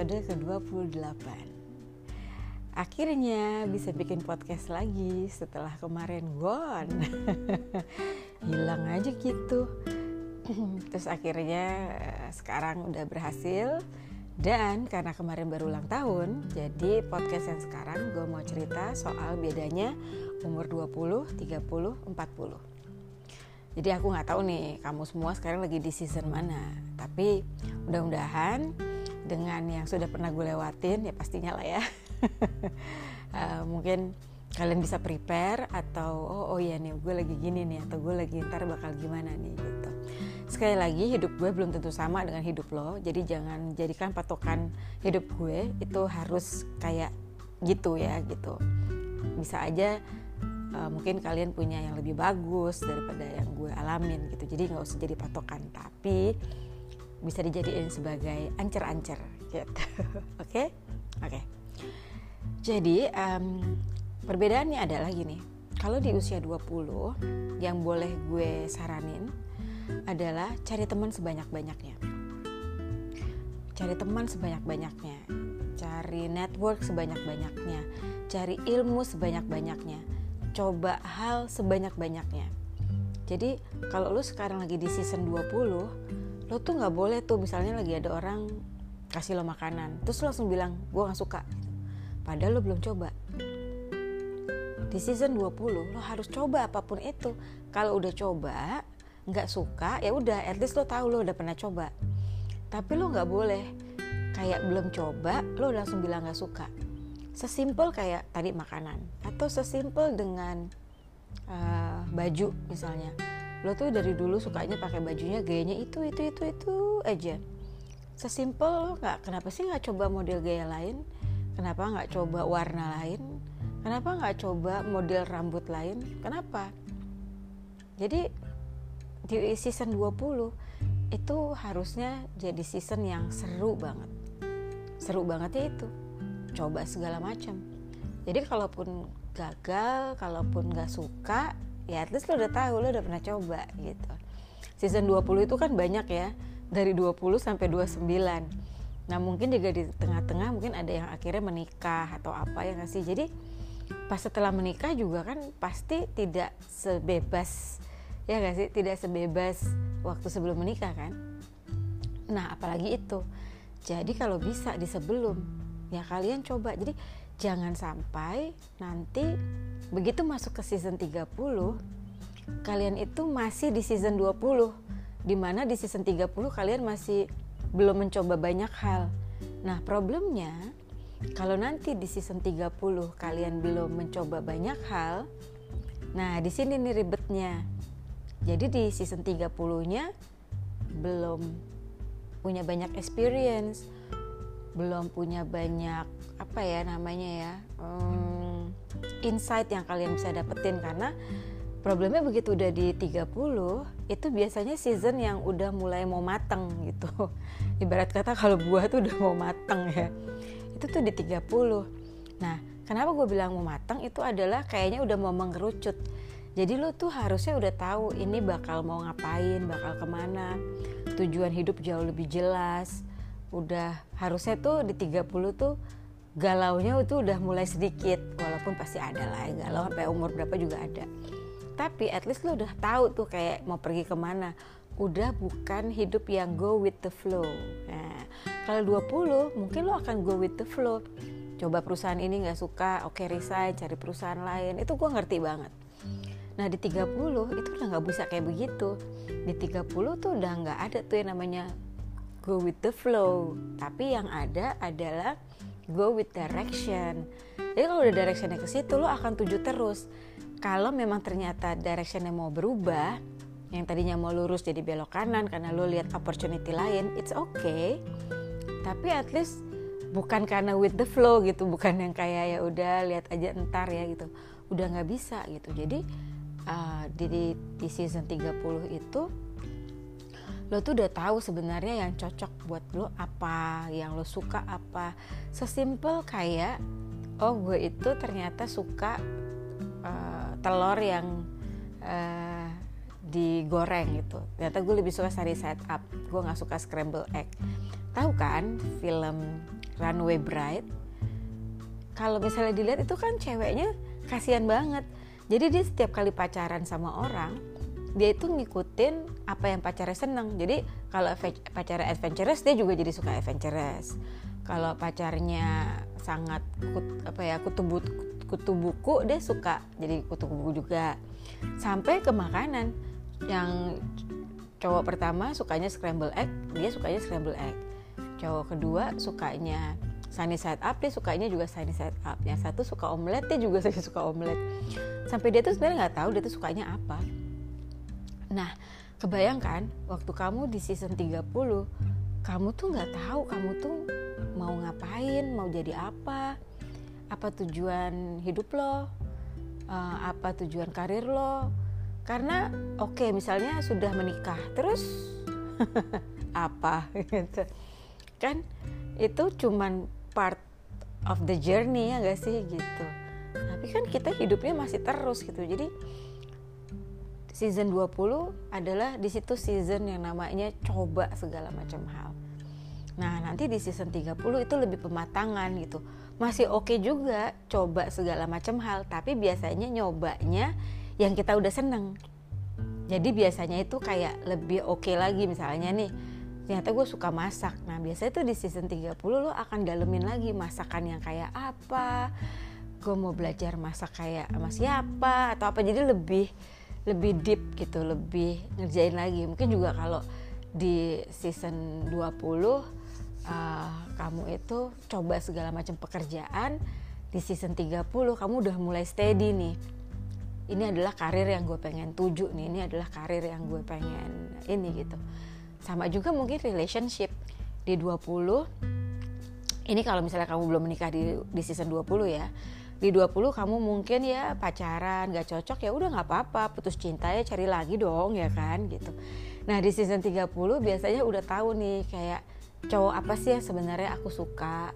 episode ke-28. Akhirnya bisa bikin podcast lagi setelah kemarin gone. Hilang aja gitu. Terus akhirnya eh, sekarang udah berhasil. Dan karena kemarin baru ulang tahun Jadi podcast yang sekarang gue mau cerita soal bedanya umur 20, 30, 40 jadi aku nggak tahu nih kamu semua sekarang lagi di season mana. Tapi mudah-mudahan dengan yang sudah pernah gue lewatin ya pastinya lah ya. uh, mungkin kalian bisa prepare atau oh oh ya nih gue lagi gini nih atau gue lagi ntar bakal gimana nih gitu. Sekali lagi hidup gue belum tentu sama dengan hidup lo. Jadi jangan jadikan patokan hidup gue itu harus kayak gitu ya gitu. Bisa aja uh, mungkin kalian punya yang lebih bagus daripada yang gue alamin gitu jadi nggak usah jadi patokan tapi bisa dijadiin sebagai ancer-ancer gitu oke oke okay? okay. jadi um, perbedaannya adalah gini kalau di usia 20 yang boleh gue saranin adalah cari teman sebanyak-banyaknya cari teman sebanyak-banyaknya cari network sebanyak-banyaknya cari ilmu sebanyak-banyaknya coba hal sebanyak-banyaknya. Jadi kalau lu sekarang lagi di season 20, lo tuh nggak boleh tuh misalnya lagi ada orang kasih lo makanan, terus lo langsung bilang gue nggak suka. Padahal lo belum coba. Di season 20 lo harus coba apa pun itu. Kalau udah coba nggak suka ya udah, at least lo tahu lo udah pernah coba. Tapi lo nggak boleh kayak belum coba lo langsung bilang nggak suka sesimpel kayak tadi makanan atau sesimpel dengan uh, baju misalnya lo tuh dari dulu sukanya pakai bajunya gayanya itu itu itu itu aja. Sesimpel nggak kenapa sih nggak coba model gaya lain? Kenapa nggak coba warna lain? Kenapa nggak coba model rambut lain? Kenapa? Jadi di season 20 itu harusnya jadi season yang seru banget. Seru banget ya itu. Coba segala macam. Jadi kalaupun gagal kalaupun nggak suka ya at least lo udah tahu lo udah pernah coba gitu. Season 20 itu kan banyak ya dari 20 sampai 29 nah mungkin juga di tengah-tengah mungkin ada yang akhirnya menikah atau apa ya nggak sih? Jadi pas setelah menikah juga kan pasti tidak sebebas ya nggak sih? Tidak sebebas waktu sebelum menikah kan? Nah apalagi itu. Jadi kalau bisa di sebelum ya kalian coba. Jadi jangan sampai nanti begitu masuk ke season 30 kalian itu masih di season 20 di mana di season 30 kalian masih belum mencoba banyak hal. Nah problemnya kalau nanti di season 30 kalian belum mencoba banyak hal nah di sini nih ribetnya. Jadi di season 30 nya belum punya banyak experience belum punya banyak apa ya namanya ya um, insight yang kalian bisa dapetin. Karena problemnya begitu udah di 30 itu biasanya season yang udah mulai mau mateng gitu. Ibarat kata kalau buah tuh udah mau mateng ya. Itu tuh di 30 nah kenapa gue bilang mau mateng? Itu adalah kayaknya udah mau mengerucut. Jadi lo tuh harusnya udah tahu ini bakal mau ngapain bakal ke mana. Tujuan hidup jauh lebih jelas. Udah harusnya tuh di 30 tuh galaunya itu udah mulai sedikit walaupun pasti ada lah ya galau sampai umur berapa juga ada. Tapi at least lo udah tahu tuh kayak mau pergi ke mana. Udah bukan hidup yang go with the flow. Nah kalau 20 mungkin lo akan go with the flow. Coba perusahaan ini nggak suka oke okay, resign cari perusahaan lain. Itu gue ngerti banget. Nah di 30 itu udah nggak bisa kayak begitu. Di 30 tuh udah nggak ada tuh yang namanya go with the flow. Tapi yang ada adalah go with direction. Jadi kalau udah directionnya ke situ lo akan tuju terus. Kalau memang ternyata directionnya mau berubah yang tadinya mau lurus jadi belok kanan karena lo lihat opportunity lain it's okay. Tapi at least bukan karena with the flow gitu bukan yang kayak ya udah lihat aja entar ya gitu. Udah nggak bisa gitu. Jadi uh, di, di season 30 itu lo tuh udah tahu sebenarnya yang cocok buat lo apa yang lo suka apa. Sesimpel kayak oh gue itu ternyata suka uh, telur yang uh, digoreng gitu. Ternyata gue lebih suka sari side up. Gue nggak suka scramble egg. Tahu kan film Runway Bride? Kalau misalnya dilihat itu kan ceweknya kasihan banget. Jadi dia setiap kali pacaran sama orang dia itu ngikutin apa yang pacarnya seneng. Jadi kalau pacarnya adventurous dia juga jadi suka adventurous. Kalau pacarnya sangat kut, apa ya kutu kutu buku dia suka jadi kutu buku juga. Sampai ke makanan. Yang cowok pertama sukanya scramble egg dia sukanya scramble egg. Cowok kedua sukanya sunny side up dia sukanya juga sunny side up. Yang satu suka omelet dia juga suka omelet. Sampai dia tuh sebenarnya nggak tahu dia tuh sukanya apa nah kebayangkan waktu kamu di season 30 kamu tuh nggak tahu kamu tuh mau ngapain mau jadi apa apa tujuan hidup lo uh, apa tujuan karir lo. Karena oke okay, misalnya sudah menikah terus apa gitu. Kan itu cuman part of the journey ya gak sih gitu. Tapi kan kita hidupnya masih terus gitu. Jadi season 20 adalah di situ season yang namanya coba segala macam hal. Nah, nanti di season 30 itu lebih pematangan gitu. Masih oke okay juga coba segala macam hal, tapi biasanya nyobanya yang kita udah seneng. Jadi biasanya itu kayak lebih oke okay lagi misalnya nih ternyata gue suka masak. Nah biasanya tuh di season 30 lo akan dalemin lagi masakan yang kayak apa. Gue mau belajar masak kayak sama siapa atau apa. Jadi lebih lebih deep gitu lebih ngerjain lagi. Mungkin juga kalau di season 20 uh, kamu itu coba segala macam pekerjaan di season 30 kamu udah mulai steady nih. Ini adalah karir yang gue pengen tuju nih ini adalah karir yang gue pengen ini gitu. Sama juga mungkin relationship di 20 ini kalau misalnya kamu belum menikah di, di season 20 ya di 20 kamu mungkin ya pacaran gak cocok ya udah nggak apa-apa. Putus cinta ya cari lagi dong ya kan gitu. Nah di season 30 biasanya udah tahu nih kayak cowok apa sih yang sebenarnya aku suka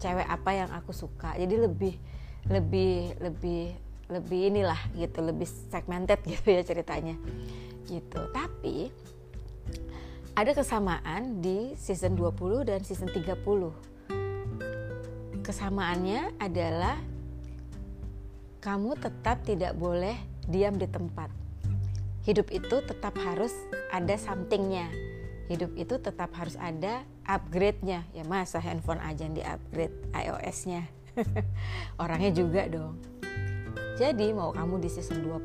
cewek apa yang aku suka. Jadi lebih lebih lebih lebih inilah gitu lebih segmented gitu ya ceritanya gitu. Tapi ada kesamaan di season 20 dan season 30 kesamaannya adalah kamu tetap tidak boleh diam di tempat. Hidup itu tetap harus ada somethingnya. Hidup itu tetap harus ada upgrade-nya. Ya masa handphone aja yang di-upgrade iOS-nya. Orangnya juga dong. Jadi mau kamu di season 20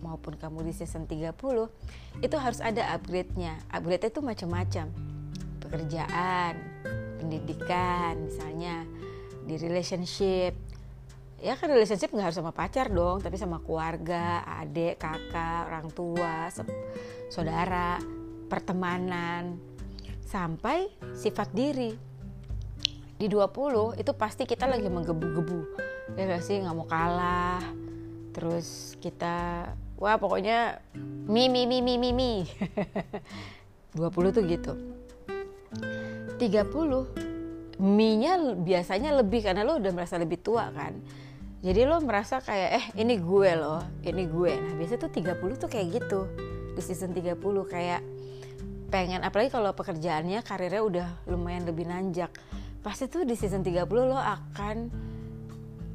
maupun kamu di season 30 itu harus ada upgrade-nya. Upgrade itu macam-macam. Pekerjaan, pendidikan misalnya, di relationship, ya kan relationship nggak harus sama pacar dong tapi sama keluarga adik kakak orang tua saudara pertemanan. Sampai sifat diri. Di 20 itu pasti kita lagi menggebu-gebu. Ya gak sih? Nggak mau kalah. Terus kita wah pokoknya mi mi mi mi mi mi. 20 tuh gitu. 30 mi-nya biasanya lebih karena lo udah merasa lebih tua kan jadi lo merasa kayak eh ini gue loh ini gue. Nah biasanya tuh 30 tuh kayak gitu di season 30 kayak pengen apalagi kalau pekerjaannya karirnya udah lumayan lebih nanjak pasti tuh di season 30 lo akan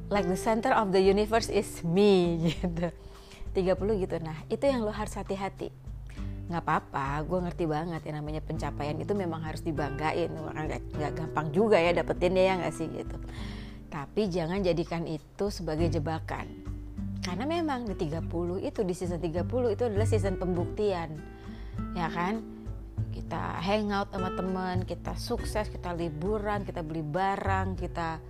like the center of the universe is me gitu. 30 gitu. Nah itu yang lo harus hati-hati. Nggak apa-apa gue ngerti banget ya namanya pencapaian itu memang harus dibanggain nggak gampang juga ya dapetinnya ya nggak sih gitu tapi jangan jadikan itu sebagai jebakan. Karena memang di 30 itu di season 30 itu adalah season pembuktian. Ya kan? Kita hangout sama teman, kita sukses, kita liburan, kita beli barang, kita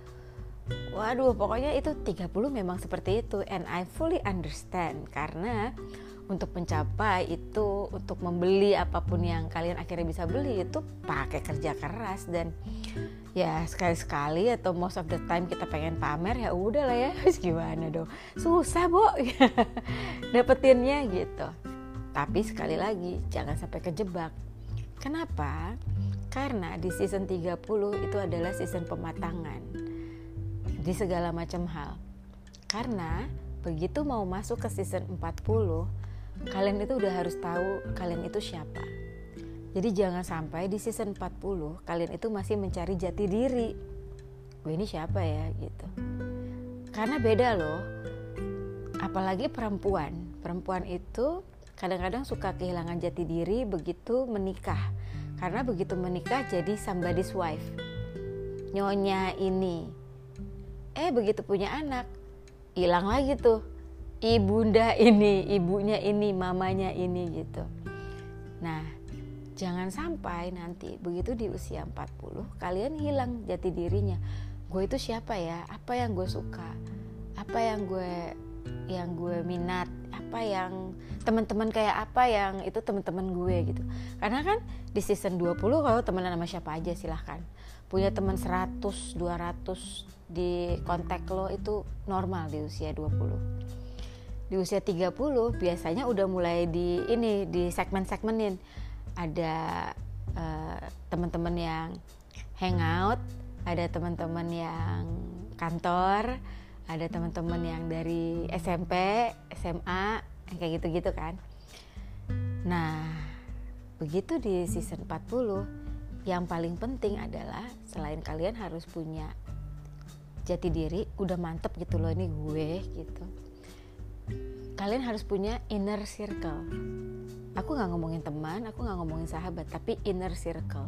Waduh, pokoknya itu 30 memang seperti itu and I fully understand karena untuk mencapai itu untuk membeli apa pun yang kalian akhirnya bisa beli itu pakai kerja keras dan ya sekali-sekali atau most of the time kita pengen pamer ya udah lah ya. Gimana dong? Susah bu dapetinnya gitu. Tapi sekali lagi jangan sampai kejebak. Kenapa? Karena di season 30 itu adalah season pematangan di segala macam hal. Karena begitu mau masuk ke season 40 kalian itu udah harus tahu kalian itu siapa. Jadi jangan sampai di season 40 kalian itu masih mencari jati diri. Gue ini siapa ya gitu. Karena beda loh. Apalagi perempuan. Perempuan itu kadang-kadang suka kehilangan jati diri begitu menikah. Karena begitu menikah jadi somebody's wife. Nyonya ini. Eh begitu punya anak, hilang lagi tuh. Ibunda ini, ibunya ini, mamanya ini gitu. Nah, jangan sampai nanti begitu di usia 40 kalian hilang jati dirinya. Gue itu siapa ya? Apa yang gue suka? Apa yang gue yang gue minat? Apa yang teman-teman kayak apa yang itu teman-teman gue gitu. Karena kan di season 20 kalau temenan sama siapa aja silahkan. Punya teman 100, 200 di kontak lo itu normal di usia 20 di usia 30 biasanya udah mulai di ini di segmen-segmenin ada uh, teman-teman yang hangout ada teman-teman yang kantor ada teman-teman yang dari SMP SMA kayak gitu-gitu kan. Nah begitu di season 40 yang paling penting adalah selain kalian harus punya jati diri udah mantep gitu loh ini gue gitu. Kalian harus punya inner circle aku nggak ngomongin teman aku nggak ngomongin sahabat tapi inner circle.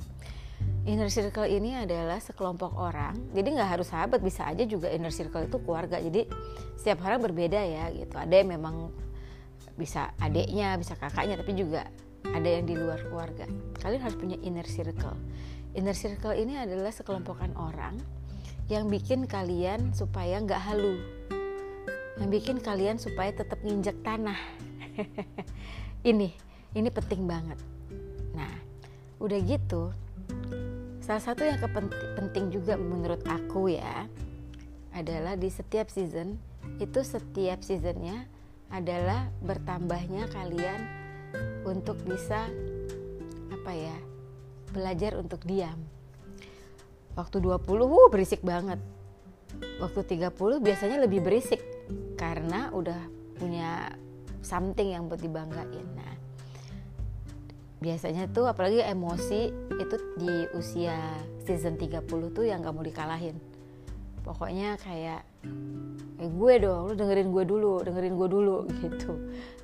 Inner circle ini adalah sekelompok orang jadi nggak harus sahabat bisa aja juga inner circle itu keluarga. Jadi setiap orang berbeda ya gitu. Ada yang memang bisa adiknya bisa kakaknya tapi juga ada yang di luar keluarga. Kalian harus punya inner circle. Inner circle ini adalah sekelompokan orang yang bikin kalian supaya nggak halu. Yang bikin kalian supaya tetap nginjek tanah. ini, ini penting banget. Nah, udah gitu, salah satu yang penting juga menurut aku ya adalah di setiap season itu setiap seasonnya adalah bertambahnya kalian untuk bisa apa ya belajar untuk diam. Waktu 20 uh, berisik banget. Waktu 30 biasanya lebih berisik karena udah punya something yang buat dibanggain. Nah, biasanya tuh apalagi emosi itu di usia season 30 tuh yang gak mau dikalahin. Pokoknya kayak eh gue dong, lu dengerin gue dulu, dengerin gue dulu gitu.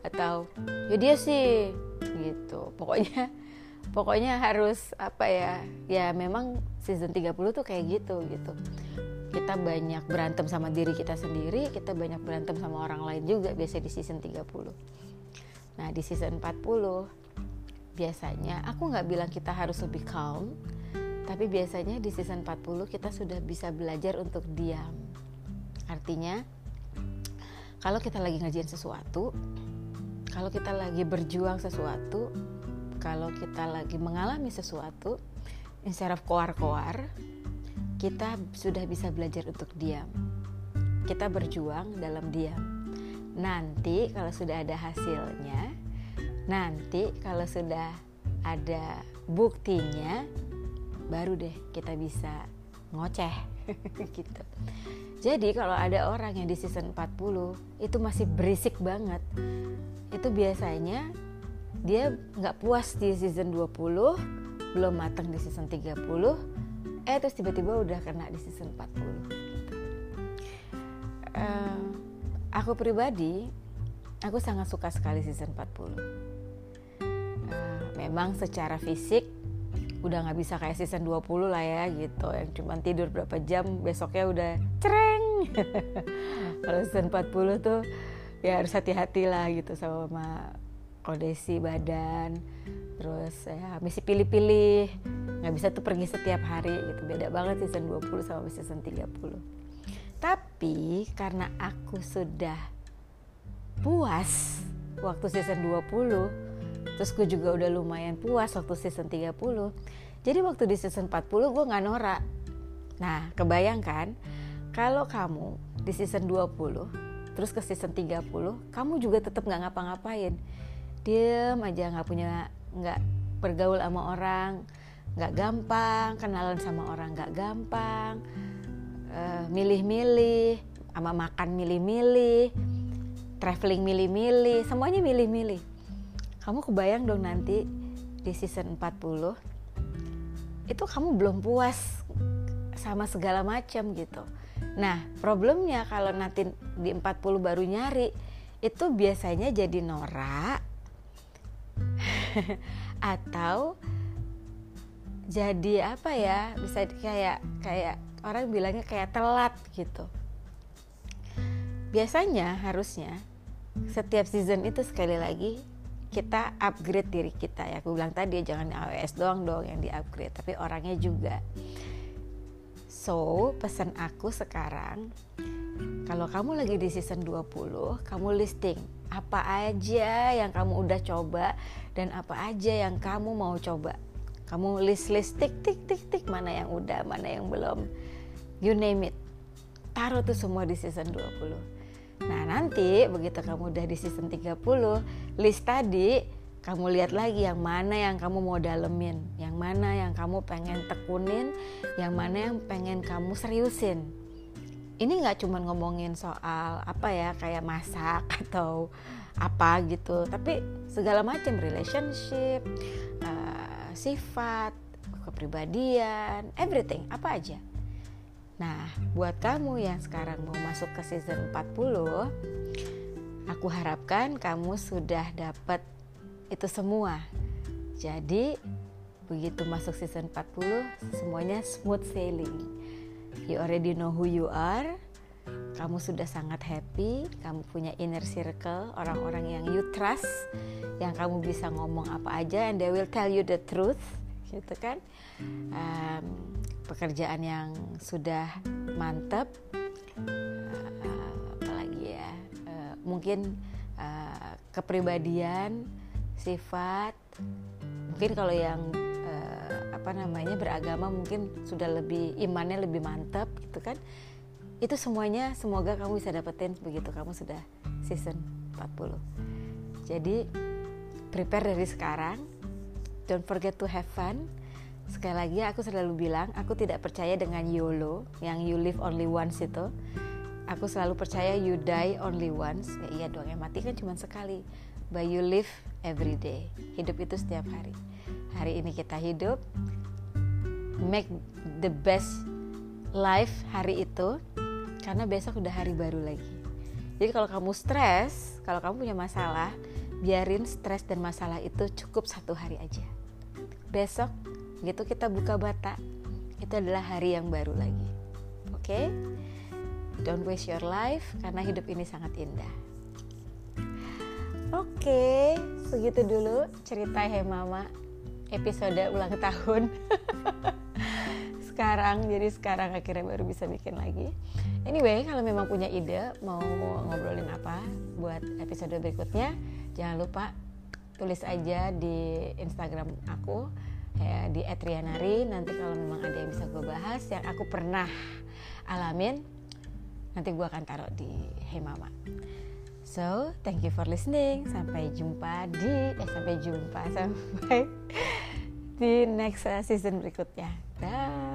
Atau ya dia sih gitu. Pokoknya pokoknya harus apa ya? Ya memang season 30 tuh kayak gitu gitu kita banyak berantem sama diri kita sendiri kita banyak berantem sama orang lain juga biasa di season 30 nah di season 40 biasanya aku nggak bilang kita harus lebih calm tapi biasanya di season 40 kita sudah bisa belajar untuk diam artinya kalau kita lagi ngerjain sesuatu kalau kita lagi berjuang sesuatu kalau kita lagi mengalami sesuatu instead of koar-koar kita sudah bisa belajar untuk diam. Kita berjuang dalam diam. Nanti kalau sudah ada hasilnya, nanti kalau sudah ada buktinya, baru deh kita bisa ngoceh gitu. Jadi kalau ada orang yang di season 40 itu masih berisik banget, itu biasanya dia nggak puas di season 20, belum matang di season 30, eh terus tiba-tiba udah kena di season 40 gitu. uh, aku pribadi aku sangat suka sekali season 40 uh, eh, memang secara fisik udah nggak bisa kayak season 20 lah ya gitu. Yang cuma tidur berapa jam besoknya udah cereng. Kalau season 40 tuh ya harus hati-hati lah gitu sama kondisi badan. Terus ya mesti pilih-pilih nggak bisa tuh pergi setiap hari gitu. Beda banget season 20 sama season 30 tapi karena aku sudah puas waktu season 20 terus gue juga udah lumayan puas waktu season 30 jadi waktu di season 40 gue nggak norak. Nah kebayangkan kalau kamu di season 20 terus ke season 30 kamu juga tetap nggak ngapa-ngapain. Diem aja nggak punya nggak bergaul sama orang nggak gampang kenalan sama orang nggak gampang uh, milih-milih sama makan milih-milih traveling milih-milih semuanya milih-milih kamu kebayang dong nanti di season 40 itu kamu belum puas sama segala macam gitu. Nah, problemnya kalau nanti di 40 baru nyari itu biasanya jadi norak atau jadi apa ya bisa kayak kayak orang bilangnya kayak telat gitu biasanya harusnya setiap season itu sekali lagi kita upgrade diri kita ya. Aku bilang tadi jangan AWS doang dong yang di upgrade tapi orangnya juga. So pesan aku sekarang kalau kamu lagi di season 20 kamu listing apa aja yang kamu udah coba dan apa aja yang kamu mau coba. Kamu list list tik tik tik tik mana yang udah mana yang belum. You name it. Taruh tuh semua di season 20 nah nanti begitu kamu udah di season 30 list tadi kamu lihat lagi yang mana yang kamu mau dalemin yang mana yang kamu pengen tekunin yang mana yang pengen kamu seriusin ini nggak cuma ngomongin soal apa ya kayak masak atau apa gitu tapi segala macam relationship uh, sifat, kepribadian, everything, apa aja. Nah, buat kamu yang sekarang mau masuk ke season 40, aku harapkan kamu sudah dapat itu semua. Jadi, begitu masuk season 40, semuanya smooth sailing. You already know who you are. Kamu sudah sangat happy, kamu punya inner circle, orang-orang yang you trust, yang kamu bisa ngomong apa aja and they will tell you the truth gitu kan. Um, pekerjaan yang sudah mantap uh, apalagi ya? Uh, mungkin uh, kepribadian sifat. Mungkin kalau yang uh, apa namanya beragama mungkin sudah lebih imannya lebih mantap gitu kan. Itu semuanya semoga kamu bisa dapetin begitu. Kamu sudah season 40 jadi prepare dari sekarang don't forget to have fun. Sekali lagi aku selalu bilang aku tidak percaya dengan YOLO yang you live only once itu. Aku selalu percaya you die only once. Ya iya dong yang mati kan cuma sekali. But you live every day. Hidup itu setiap hari. Hari ini kita hidup. Make the best life hari itu karena besok udah hari baru lagi. Jadi kalau kamu stres kalau kamu punya masalah biarin stres dan masalah itu cukup satu hari aja. Besok gitu kita buka bata. Itu adalah hari yang baru lagi. Oke? Okay? don't waste your life karena hidup ini sangat indah. Oke okay, segitu dulu cerita Hey Mama episode ulang tahun. Sekarang jadi sekarang akhirnya baru bisa bikin lagi. Anyway kalau memang punya ide mau ngobrolin apa buat episode berikutnya jangan lupa tulis aja di Instagram aku ya, di @rianari nanti kalau memang ada yang bisa gue bahas yang aku pernah alamin nanti gue akan taruh di Hemama. So thank you for listening. Sampai jumpa di eh sampai jumpa sampai di next season berikutnya. Dah